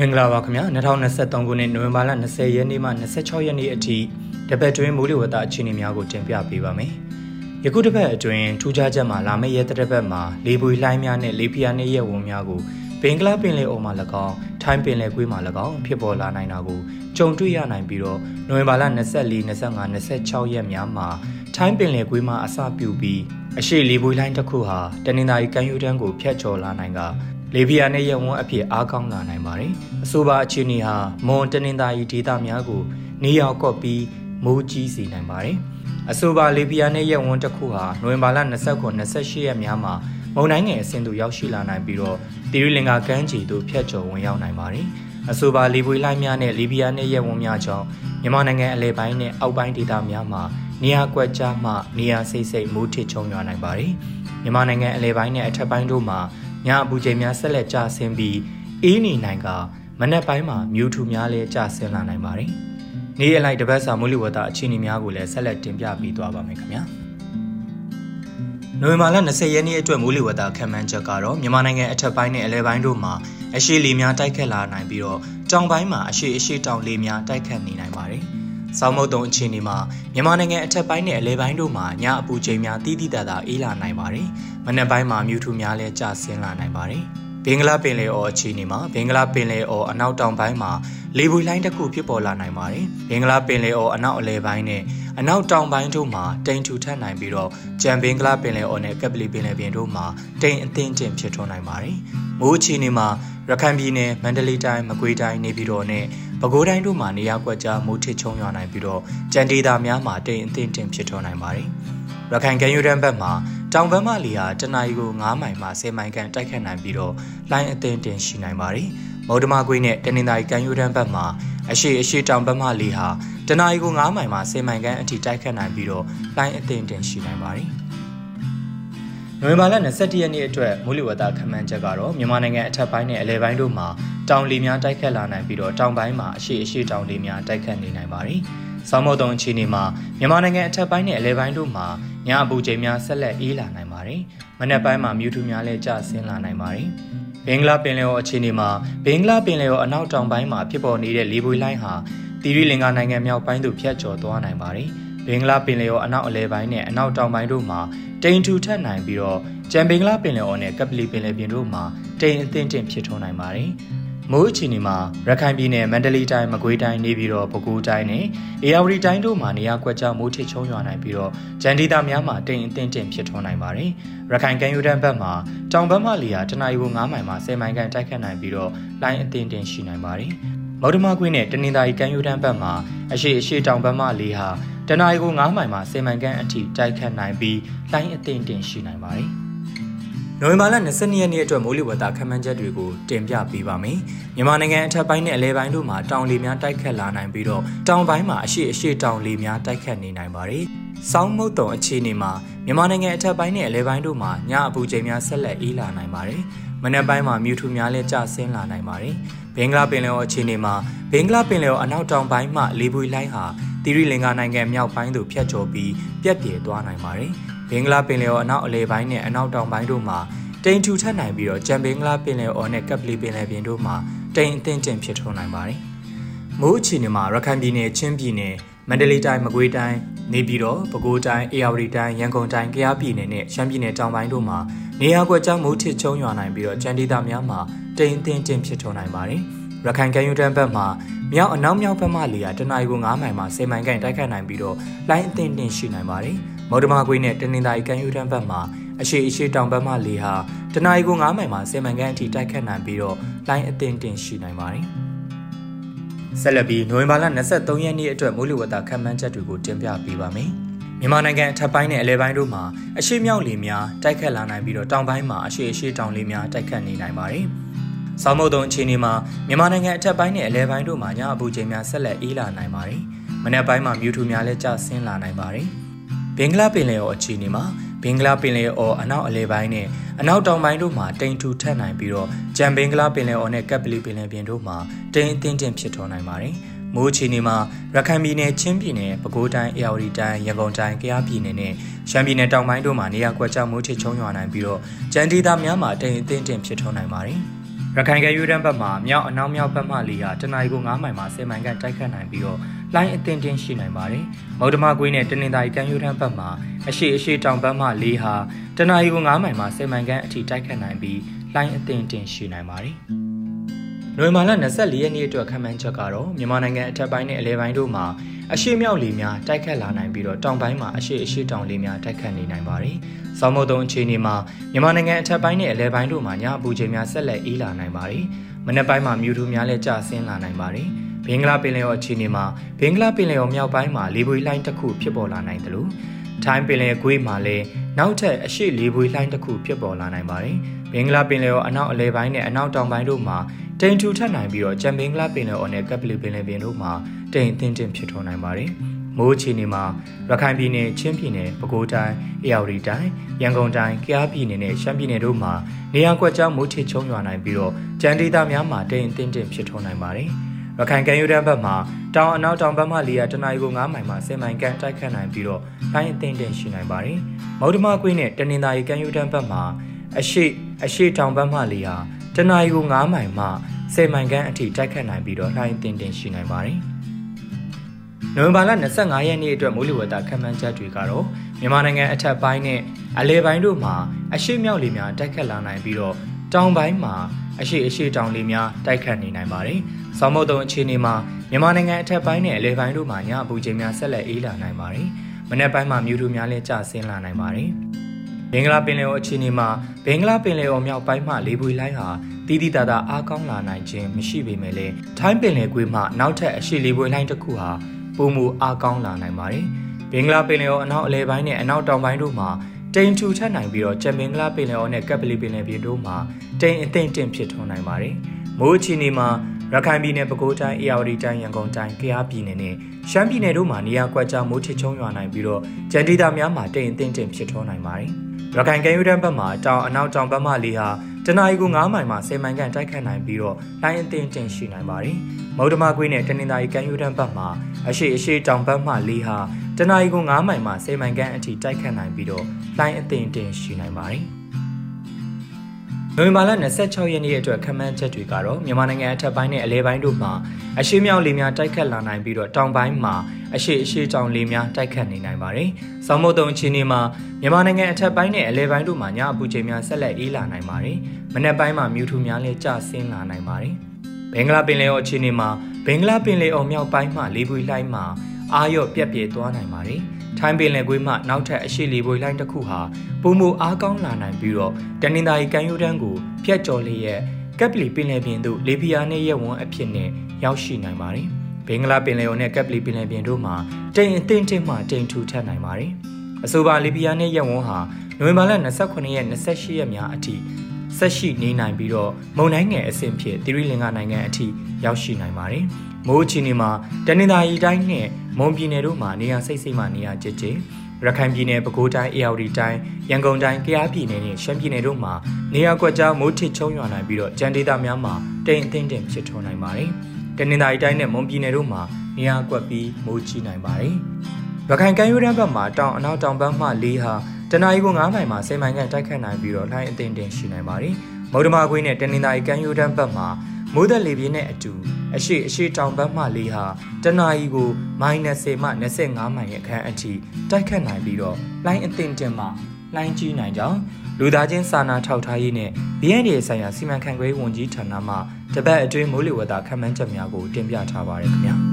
မင်္ဂလာပါခင်ဗျာ2023ခုနှစ်နိုဝင်ဘာလ20ရက်နေ့မှ26ရက်နေ့အထိတပတ်တွင်းမိုးလေဝသအခြေအနေများကိုတင်ပြပေးပါမယ်။ယခုတစ်ပတ်အတွင်းထူးခြားချက်မှာလာမယ့်ရက်တစ်ပတ်မှာလေပွေလှိုင်းများနဲ့လေပြာနဲ့ရက်ဝန်းများကိုဘင်္ဂလားပင်လယ်အော်မှာ၎င်းထိုင်းပင်လယ်ကွေးမှာ၎င်းဖြစ်ပေါ်လာနိုင်တာကိုကြုံတွေ့ရနိုင်ပြီးတော့နိုဝင်ဘာလ24 25 26ရက်များမှာထိုင်းပင်လယ်ကွေးမှာအစပြုပြီးအရှိလေပွေလှိုင်းတစ်ခုဟာတနင်္သာရီကမ်းရိုးတန်းကိုဖျက်ချော်လာနိုင်က လေဗီယာနဲ့ရဲဝန်းအဖြစ်အားကောင်းလာနိုင်ပါတယ်။အဆိုပါအခြေအနေဟာမွန်တနင်္သာရီဒေသများကိုနေရောက်ကော့ပြီးမိုးကြီးစေနိုင်ပါတယ်။အဆိုပါလေဗီယာနဲ့ရဲဝန်းတစ်ခုဟာနိုဝင်ဘာလ29 28ရက်များမှာမုန်တိုင်းငယ်အဆင့်သို့ရောက်ရှိလာနိုင်ပြီးတော့တီရီလင်္ကာကမ်းခြေသို့ဖျက်ချော်ဝင်ရောက်နိုင်ပါတယ်။အဆိုပါလေပွေလှိုင်းများနဲ့လီဗီယာနဲ့ရဲဝန်းများကြောင့်မြန်မာနိုင်ငံအလဲပိုင်းနဲ့အောက်ပိုင်းဒေသများမှာနေရာကွက်ကြားမှနေရာစိတ်စိတ်မိုးထစ်ချုံရွာနိုင်ပါတယ်။မြန်မာနိုင်ငံအလဲပိုင်းနဲ့အထက်ပိုင်းတို့မှာ ညအပူချိန်များဆက်လက်ကျဆင်းပြီးအေးနေနိုင်ကမနက်ပိုင်းမှာမြူထူများလည်းကျဆင်းလာနိုင်ပါတယ်။နေ့အလိုက်တပတ်စာမိုးလေဝသအခြေအနေများကိုလည်းဆက်လက်တင်ပြပေးသွားပါမယ်ခင်ဗျာ။နိုဝင်ဘာလ20ရက်နေ့အတွက်မိုးလေဝသခန့်မှန်းချက်ကတော့မြန်မာနိုင်ငံအထက်ပိုင်းနဲ့အလဲပိုင်းတို့မှာအရှိလေများတိုက်ခတ်လာနိုင်ပြီးတော့တောင်ပိုင်းမှာအရှိအရှိတောင်လေများတိုက်ခတ်နေနိုင်ပါတယ်။ ဆောင်းမုတ်တုံအခြေအနေမှာမြန်မာနိုင်ငံအထက်ပိုင်းနဲ့အလဲပိုင်းတို့မှာညအပူချိန်များတီးတီးတသာအေးလာနိုင်ပါတယ်။မနက်ပိုင်းမှာမြူထူများလည်းကျဆင်းလာနိုင်ပါတယ်။ ဘင်္ဂလားပင်လယ်အော်အခြေအနေမှာဘင်္ဂလားပင်လယ်အော်အနောက်တောင်ပိုင်းမှာလေပွေလိုင်းတစ်ခုဖြစ်ပေါ်လာနိုင်ပါတယ်။ဘင်္ဂလားပင်လယ်အော်အနောက်အလဲပိုင်းနဲ့အနောက်တောင်ပိုင်းတို့မှာတိမ်ထူထပ်နိုင်ပြီးတော့ကြံဘင်္ဂလားပင်လယ်အော်နဲ့ကပလီပင်လယ်ပြင်တို့မှာတိမ်အသင်းတင်ဖြစ်ထွန်းနိုင်ပါတယ်။မိုးအခြေအနေမှာရခိုင်ပြည်နယ်မန္တလေးတိုင်းမကွေးတိုင်းနေပြည်တော်နဲ့ပဲခူးတိုင်းတို့မှာနေရာကွက်ကြားမိုးထစ်ချုံရွာနိုင်ပြီးတော့ကြံဒေတာများမှာတိမ်အသင့်တင်ဖြစ်ထွန်းနိုင်ပါတယ်။ရခိုင်ကမ်းရိုးတန်းဘက်မှာ တောင်ဘက်မှလေဟာတနအီကို9မိုင်မှ10မိုင်ခန့်တိုက်ခတ်နိုင်ပြီးတော့လိုင်းအသင့်တင်ရှိနိုင်ပါတယ်။မုဒ္ဓမကွေးနဲ့တနင်္သာရီကမ်းရိုးတန်းဘက်မှာအရှိအရှိတောင်ဘက်မှလေဟာတနအီကို9မိုင်မှ10မိုင်ခန့်အထိတိုက်ခတ်နိုင်ပြီးတော့လိုင်းအသင့်တင်ရှိနိုင်ပါတယ်။နိုဝင်ဘာလ22ရက်နေ့အတွက်မိုးလေဝသခန့်မှန်းချက်ကတော့မြန်မာနိုင်ငံအထက်ပိုင်းနဲ့အလယ်ပိုင်းတို့မှာတောင်လေများတိုက်ခတ်လာနိုင်ပြီးတော့တောင်ပိုင်းမှာအရှိအရှိတောင်လေများတိုက်ခတ်နေနိုင်ပါတယ်။ ဆောင်းမုတ်တုံအခြေအနေမှာမြန်မာနိုင်ငံအထက်ပိုင်းနဲ့အလယ်ပိုင်းတို့မှာညအပူချိန်များဆက်လက်အေးလာနိုင်ပါတယ်။မနက်ပိုင်းမှာမြူထူများလည်းကျဆင်းလာနိုင်ပါတယ်။ဘင်္ဂလားပင်လယ်အော်အခြေအနေမှာဘင်္ဂလားပင်လယ်အော်အနောက်တောင်ပိုင်းမှာဖြစ်ပေါ်နေတဲ့လေပွေလိုင်းဟာတီရီလင်္ကာနိုင်ငံမြောက်ပိုင်းသို့ဖြတ်ကျော်သွားနိုင်ပါတယ်။ဘင်္ဂလားပင်လယ်အော်အနောက်အလဲပိုင်းနဲ့အနောက်တောင်ပိုင်းတို့မှာတိမ်ထူထပ်နိုင်ပြီးတော့ကြံဘင်္ဂလားပင်လယ်အော်နဲ့ကပလီပင်လယ်ပြင်တို့မှာတိမ်အသင့်တင်ဖြစ်ထွန်းနိုင်ပါတယ်။ မိုးအခြေအနေမှာရခိုင်ပြည်နယ်မန္တလေးတိုင်းမကွေးတိုင်းနေပြည်တော်ပဲခူးတိုင်းနဲ့အေရဝတီတိုင်းတို့မှာနေရာကွက်ကြားမိုးထစ်ချုံရွာနိုင်ပြီးတော့ဂျန်ဒီတာများမှာတိမ်အသင့်တင်ဖြစ်ထွန်းနိုင်ပါတယ်။ရခိုင်ကမ်းရိုးတန်းဘက်မှာတောင်ဘက်မှလေယာတနအီကို9မိုင်မှ10မိုင်ခန့်တိုက်ခတ်နိုင်ပြီးတော့လိုင်းအသင့်တင်ရှိနိုင်ပါတယ်။မော်ဒမာကွင်းနဲ့တနင်္သာရီကမ်းရိုးတန်းဘက်မှာအရှိအရှိတောင်ဘက်မှလေဟာတနအီကို9မိုင်မှ10မိုင်ခန့်အထိတိုက်ခတ်နိုင်ပြီးလိုင်းအသင့်တင်ရှိနိုင်ပါတယ်။ နိုဝင်ဘာလ22ရက်နေ့အတွက်မိုးလေဝသခန့်မှန်းချက်တွေကိုတင်ပြပေးပါမယ်။မြန်မာနိုင်ငံအထက်ပိုင်းနဲ့အလဲပိုင်းတို့မှာတောင်လေများတိုက်ခတ်လာနိုင်ပြီးတော့တောင်ပိုင်းမှာအရှိအရှိတောင်လေများတိုက်ခတ်နေနိုင်ပါတယ်။စောင်းမုတ်တုံအခြေအနေမှာမြန်မာနိုင်ငံအထက်ပိုင်းနဲ့အလဲပိုင်းတို့မှာညအပူချိန်များဆက်လက်အေးလာနိုင်ပါတယ်။မနက်ပိုင်းမှာမြူထူများလည်းကျဆင်းလာနိုင်ပါတယ်။ဘင်္ဂလားပင်လယ်အော်အခြေအနေမှာဘင်္ဂလားပင်လယ်အော်အနောက်တောင်ပိုင်းမှလေပွေလိုင်းဟာတီရီလင်္ကာနိုင်ငံမြောက်ပိုင်းသို့ဖြတ်ကျော်ပြီးပြက်ပြဲသွားနိုင်ပါတယ်။ ဘင်္ဂလားပင်လယ်အော်အနောက်အလယ်ပိုင်းနဲ့အနောက်တောင်ပိုင်းတို့မှာတိမ်ထူထပ်နိုင်ပြီးတော့ကြံဘင်္ဂလားပင်လယ်အော်နဲ့ကပ်ပလီပင်လယ်ပြင်တို့မှာတိမ်အသင့်တင်ဖြစ်ထွန်းနိုင်ပါတယ်။မိုးအခြေအနေမှာရခိုင်ပြည်နယ်ချင်းပြည်နယ်မန္တလေးတိုင်းမကွေးတိုင်းနေပြည်တော်ပဲခူးတိုင်းအေရဝတီတိုင်းရန်ကုန်တိုင်းကယားပြည်နယ်နဲ့ရှမ်းပြည်နယ်တောင်ပိုင်းတို့မှာနေရာကွက်ကြားမိုးထစ်ချုံရွာနိုင်ပြီးတော့ကြံဒေသများမှာတိမ်အသင့်တင်ဖြစ်ထွန်းနိုင်ပါတယ်။ရခိုင်ကမ်းရိုးတန်းဘက်မှာမြောက်အနောက်မြောက်ဘက်မှလေယာတနအီကို9မိုင်မှ10မိုင်ခန့်တိုက်ခတ်နိုင်ပြီးတော့လိုင်းအသင့်တင်ရှိနိုင်ပါတယ်။ မော်ဒမာကွေးနဲ့တနင်္သာရီကမ်းရိုးတန်းဘက်မှာအရှိအရှိတောင်ဘက်မှလေဟာတနအီကို9မိုင်မှ10မိုင်ခန့်အထိတိုက်ခတ်နိုင်ပြီးတော့လိုင်းအသင်တင်ရှိနိုင်ပါတယ်။ဆက်လက်ပြီးနိုဝင်ဘာလ23ရက်နေ့အတွက်မိုးလေဝသခန့်မှန်းချက်တွေကိုတင်ပြပေးပါမယ်။မြန်မာနိုင်ငံအထက်ပိုင်းနဲ့အလဲပိုင်းတို့မှာအရှိမြောက်လေများတိုက်ခတ်လာနိုင်ပြီးတော့တောင်ပိုင်းမှာအရှိအရှိတောင်လေများတိုက်ခတ်နေနိုင်ပါတယ်။ဆောင်းမုတ်တုံအခြေအနေမှာမြန်မာနိုင်ငံအထက်ပိုင်းနဲ့အလဲပိုင်းတို့မှာညအပူချိန်များဆက်လက်အေးလာနိုင်ပါတယ်။မနက်ပိုင်းမှာမြူထူများလည်းကျဆင်းလာနိုင်ပါတယ်။ ဘင်္ဂလားပင်လယ်အော်အခြေအနေမှာဘင်္ဂလားပင်လယ်အော်အနောက်အလယ်ပိုင်းနဲ့အနောက်တောင်ပိုင်းတို့မှာတိမ်ထူထပ်နိုင်ပြီးတော့ကြံဘင်္ဂလားပင်လယ်အော်နဲ့ကပ်ပလီပင်လယ်ပြင်တို့မှာတိမ်အသင်းတင်ဖြစ်ထွန်းနိုင်ပါတယ်။မိုးအခြေအနေမှာရခိုင်ပြည်နယ်ချင်းပြည်နယ်ပဲခူးတိုင်းအေရဝတီတိုင်းရန်ကုန်တိုင်းကယားပြည်နယ်နဲ့ရှမ်းပြည်နယ်တောင်ပိုင်းတို့မှာနေရာကွက်ကြားမိုးထစ်ချုံရွာနိုင်ပြီးတော့ကြံဒေသများမှာတိမ်အသင်းတင်ဖြစ်ထွန်းနိုင်ပါတယ်။ ရရခိုင်ကယူရန်ဘက်မှာမြောက်အနောက်မြောက်ဘက်မှလီဟာတနင်္လာရီကို9မိုင်မှာ10မိုင်ခန့်တိုက်ခတ်နိုင်ပြီးတော့လိုင်းအသင်တင်ရှိနိုင်ပါတယ်။မုဒ္ဓမကွေးနဲ့တနင်္သာရီကမ်းရိုးတန်းဘက်မှာအရှိအရှိတောင်ဘက်မှလီဟာတနင်္လာရီကို9မိုင်မှာ10မိုင်ခန့်အထိတိုက်ခတ်နိုင်ပြီးလိုင်းအသင်တင်ရှိနိုင်ပါတယ်။နိုဝင်ဘာလ24ရက်နေ့အတွက်ခန့်မှန်းချက်ကတော့မြန်မာနိုင်ငံအထက်ပိုင်းနဲ့အလဲပိုင်းတို့မှာ အရှိမြောက်လေများတိုက်ခတ်လာနိုင်ပြီးတော့တောင်ပိုင်းမှာအရှိအရှိတောင်လေများတိုက်ခတ်နေနိုင်ပါတယ်။ဆောင်းမုတ်တုံအခြေအနေမှာမြန်မာနိုင်ငံအထက်ပိုင်းနဲ့အလဲပိုင်းတို့မှာညအပူချိန်များဆက်လက်အေးလာနိုင်ပါတယ်။မနက်ပိုင်းမှာမြူထူများလည်းကျဆင်းလာနိုင်ပါတယ်။ဘင်္ဂလားပင်လယ်ော်အခြေအနေမှာဘင်္ဂလားပင်လယ်ော်မြောက်ပိုင်းမှာလေပွေလှိုင်းတစ်ခုဖြစ်ပေါ်လာနိုင်တယ်လို့ ထိုင်းပင်လယ်ကွေးမှာလည်းနောက်ထပ်အရှိလေပွေလှိုင်းတစ်ခုဖြစ်ပေါ်လာနိုင်ပါတယ်။ဘင်္ဂလားပင်လယ်ော်အနောက်အလဲပိုင်းနဲ့အနောက်တောင်ပိုင်းတို့မှာတိမ်ထူထပ်နိုင်ပြီးတော့ကြံဘင်္ဂလားပင်လယ်ော်နဲ့ကပ်ပလီပင်လယ်ပြင်တို့မှာတိမ်အထင်းတင်ဖြစ်ထွန်းနိုင်ပါတယ်။မိုးအခြေအနေမှာရခိုင်ပြည်နယ်ချင်းပြည်နယ်ပဲခူးတိုင်းအေရဝတီတိုင်းရန်ကုန်တိုင်းကယားပြည်နယ်နဲ့ရှမ်းပြည်နယ်တို့မှာနေရာကွက်ကြားမိုးထစ်ချုံရွာနိုင်ပြီးတော့ကြံဒေသများမှာတိမ်အထင်းတင်ဖြစ်ထွန်းနိုင်ပါတယ်။ ရခိုင်ကမ်းရိုးတန်းဘက်မှာတောင်အနောက်တောင်ဘက်မှလေယာတနအီကို9မိုင်မှ10မိုင်ခန့်တိုက်ခတ်နိုင်ပြီးတော့တိုင်းအသင့်တင်ရှိနိုင်ပါတယ်။မုဒ္ဓမကွေးနဲ့တနင်္သာရီကမ်းရိုးတန်းဘက်မှာအရှိအရှိတောင်ဘက်မှလေယာတနအီကို9မိုင်မှ10မိုင်ခန့်အထိတိုက်ခတ်နိုင်ပြီးတော့တိုင်းအသင့်တင်ရှိနိုင်ပါတယ်။နိုဝင်ဘာလ25ရက်နေ့အတွက်မိုးလေဝသခန့်မှန်းချက်တွေကတော့မြန်မာနိုင်ငံအထက်ပိုင်းနဲ့အလဲပိုင်းတို့မှာအရှိမြောက်လေများတိုက်ခတ်လာနိုင်ပြီးတော့တောင်ပိုင်းမှာ အရှိအရှိတောင်လေများတိုက်ခတ်နေနိုင်ပါတယ်။ဆောင်းမုတ်တုံအခြေအနေမှာမြန်မာနိုင်ငံအထက်ပိုင်းနဲ့အလဲပိုင်းတို့မှာညအပူချိန်များဆက်လက်အေးလာနိုင်ပါတယ်။မနက်ပိုင်းမှာမြူထူများလည်းကျဆင်းလာနိုင်ပါတယ်။ဘင်္ဂလားပင်လယ်အော်အခြေအနေမှာဘင်္ဂလားပင်လယ်အော်မြောက်ပိုင်းမှလေပွေလိုင်းဟာတီးတီးတာတာအားကောင်းလာနိုင်ခြင်းမရှိပေမဲ့လည်းထိုင်းပင်လယ်ကွေးမှနောက်ထပ်အရှိလေပွေလိုင်းတစ်ခုဟာပုံမူအားကောင်းလာနိုင်ပါတယ်။ဘင်္ဂလားပင်လယ်အော်အနောက်အလဲပိုင်းနဲ့အနောက်တောင်ပိုင်းတို့မှာ တိမ်ထူထပ်နိုင်ပြီးတော့ကျမင်္ဂလာပင်လယ်အော်နဲ့ကပ်ပလီပင်လယ်ပြင်တို့မှာတိမ်အသင့်တင့်ဖြစ်ထွန်းနိုင်ပါတယ်။မိုးချီနေမှာရခိုင်ပြည်နယ်ပဲခူးတိုင်းအေရဝတီတိုင်းရန်ကုန်တိုင်းကယားပြည်နယ်နဲ့ရှမ်းပြည်နယ်တို့မှာနေရာကွက်ကြားမိုးထစ်ချုံရွာနိုင်ပြီးတော့ကြံဒေသများမှာတိမ်အသင့်တင့်ဖြစ်ထွန်းနိုင်ပါတယ်။ရခိုင်ကမ်းရိုးတန်းဘက်မှာတောင်အနောက်တောင်ဘက်မှလေဟာတနအီကို9မိုင်မှ10မိုင်ခန့်တိုက်ခတ်နိုင်ပြီးတော့လိုင်းအသင့်တင်ရှိနိုင်ပါတယ်။မုဒ္ဓမကွေးနဲ့တနင်္သာရီကမ်းရိုးတန်းဘက်မှာအရှိအရှိတောင်ဘက်မှလေဟာ တနအီကို9မိုင်မှ10မိုင်ခန့်အထိတိုက်ခတ်နိုင်ပြီးတော့လိုင်းအသင့်တင်ရှိနိုင်ပါတယ်။နိုဝင်ဘာလ26ရက်နေ့အတွက်ခန့်မှန်းချက်တွေကတော့မြန်မာနိုင်ငံအထက်ပိုင်းနဲ့အလဲပိုင်းတို့မှာအရှိမြောက်လေများတိုက်ခတ်လာနိုင်ပြီးတော့တောင်ပိုင်းမှာအရှိအရှိတောင်လေများတိုက်ခတ်နေနိုင်ပါတယ်။ဆောင်းမုတ်တုံအခြေအနေမှာမြန်မာနိုင်ငံအထက်ပိုင်းနဲ့အလဲပိုင်းတို့မှာညအပူချိန်များဆက်လက်အေးလာနိုင်ပါတယ်။မနက်ပိုင်းမှာမြူထူများလည်းကျဆင်းလာနိုင်ပါတယ်။ဘင်္ဂလားပင်လယ်အော်အခြေအနေမှာဘင်္ဂလားပင်လယ်အော်မြောက်ပိုင်းမှာလေပွေလှိုင်းမှာ အာရော့ပြက်ပြဲသွားနိုင်ပါတယ်။ထိုင်းပင်လယ်ကွေးမှနောက်ထပ်အရှိလီပွေလိုင်းတစ်ခုဟာပုံမအားကောင်းလာနိုင်ပြီးတော့တနင်္သာရီကမ်းရိုးတန်းကိုဖျက်ကျော်လျက်ကပ်ပလီပင်လယ်ပြင်သို့လေပြာနဲ့ရဲဝန်းအဖြစ်နဲ့ရောက်ရှိနိုင်ပါတယ်။ဘင်္ဂလားပင်လယ်ော်နဲ့ကပ်ပလီပင်လယ်ပြင်တို့မှာတိမ်အထင်ထင်မှတိမ်ထူထပ်နိုင်ပါတယ်။အဆိုပါလေပြာနဲ့ရဲဝန်းဟာနိုဝင်ဘာလ28ရက်28ရက်များအထိဆက်ရှိနေနိုင်ပြီးတော့မုန်တိုင်းငယ်အဆင့်ဖြစ်သီရိလင်္ကာနိုင်ငံအထိရောက်ရှိနိုင်ပါတယ်။ မိုးချီနေမှာတနင်္သာရီတိုင်းနဲ့မွန်ပြည်နယ်တို့မှာနေရာစိတ်စိတ်မှနေရာကျကျရခိုင်ပြည်နယ်ပဲခူးတိုင်းအေရဝတီတိုင်းရန်ကုန်တိုင်းကယားပြည်နယ်နဲ့ရှမ်းပြည်နယ်တို့မှာနေရာကွက်ကြားမိုးထစ်ချုံရွာနိုင်ပြီးတော့ကြံဒေသများမှာတိမ်အထင်းတင်ဖြစ်ထွန်းနိုင်ပါတယ်။တနင်္သာရီတိုင်းနဲ့မွန်ပြည်နယ်တို့မှာနေရာကွက်ပြီးမိုးကြီးနိုင်ပါတယ်။ရခိုင်ကမ်းရိုးတန်းဘက်မှာတောင်အနောက်တောင်ဘက်မှလေးဟာတနအီကို9မိုင်မှာ10မိုင်ခန့်တိုက်ခတ်နိုင်ပြီးတော့လှိုင်းအထင်းတင်ရှိနိုင်ပါတယ်။မုဒ္ဓမာခွေးနဲ့တနင်္သာရီကမ်းရိုးတန်းဘက်မှာ မိုးသက်လေပြင်းနဲ့အတူအရှိအရှိတောင်ဘက်မှလေးဟာတနအီကိုမိုင်20မှ25မိုင်ရဲ့အခန်းအထိတိုက်ခတ်နိုင်ပြီးတော့လိုင်းအသင့်တင်မှလိုင်းကြီးနိုင်ကြောင်းလူသားချင်းစာနာထောက်ထားရေးနဲ့ BND ဆိုင်ရာစီမံခန့်ခွဲဝန်ကြီးဌာနမှတပတ်အတွင်းမိုးလေဝသခန့်မှန်းချက်များကိုတင်ပြထားပါရခင်ဗျာ။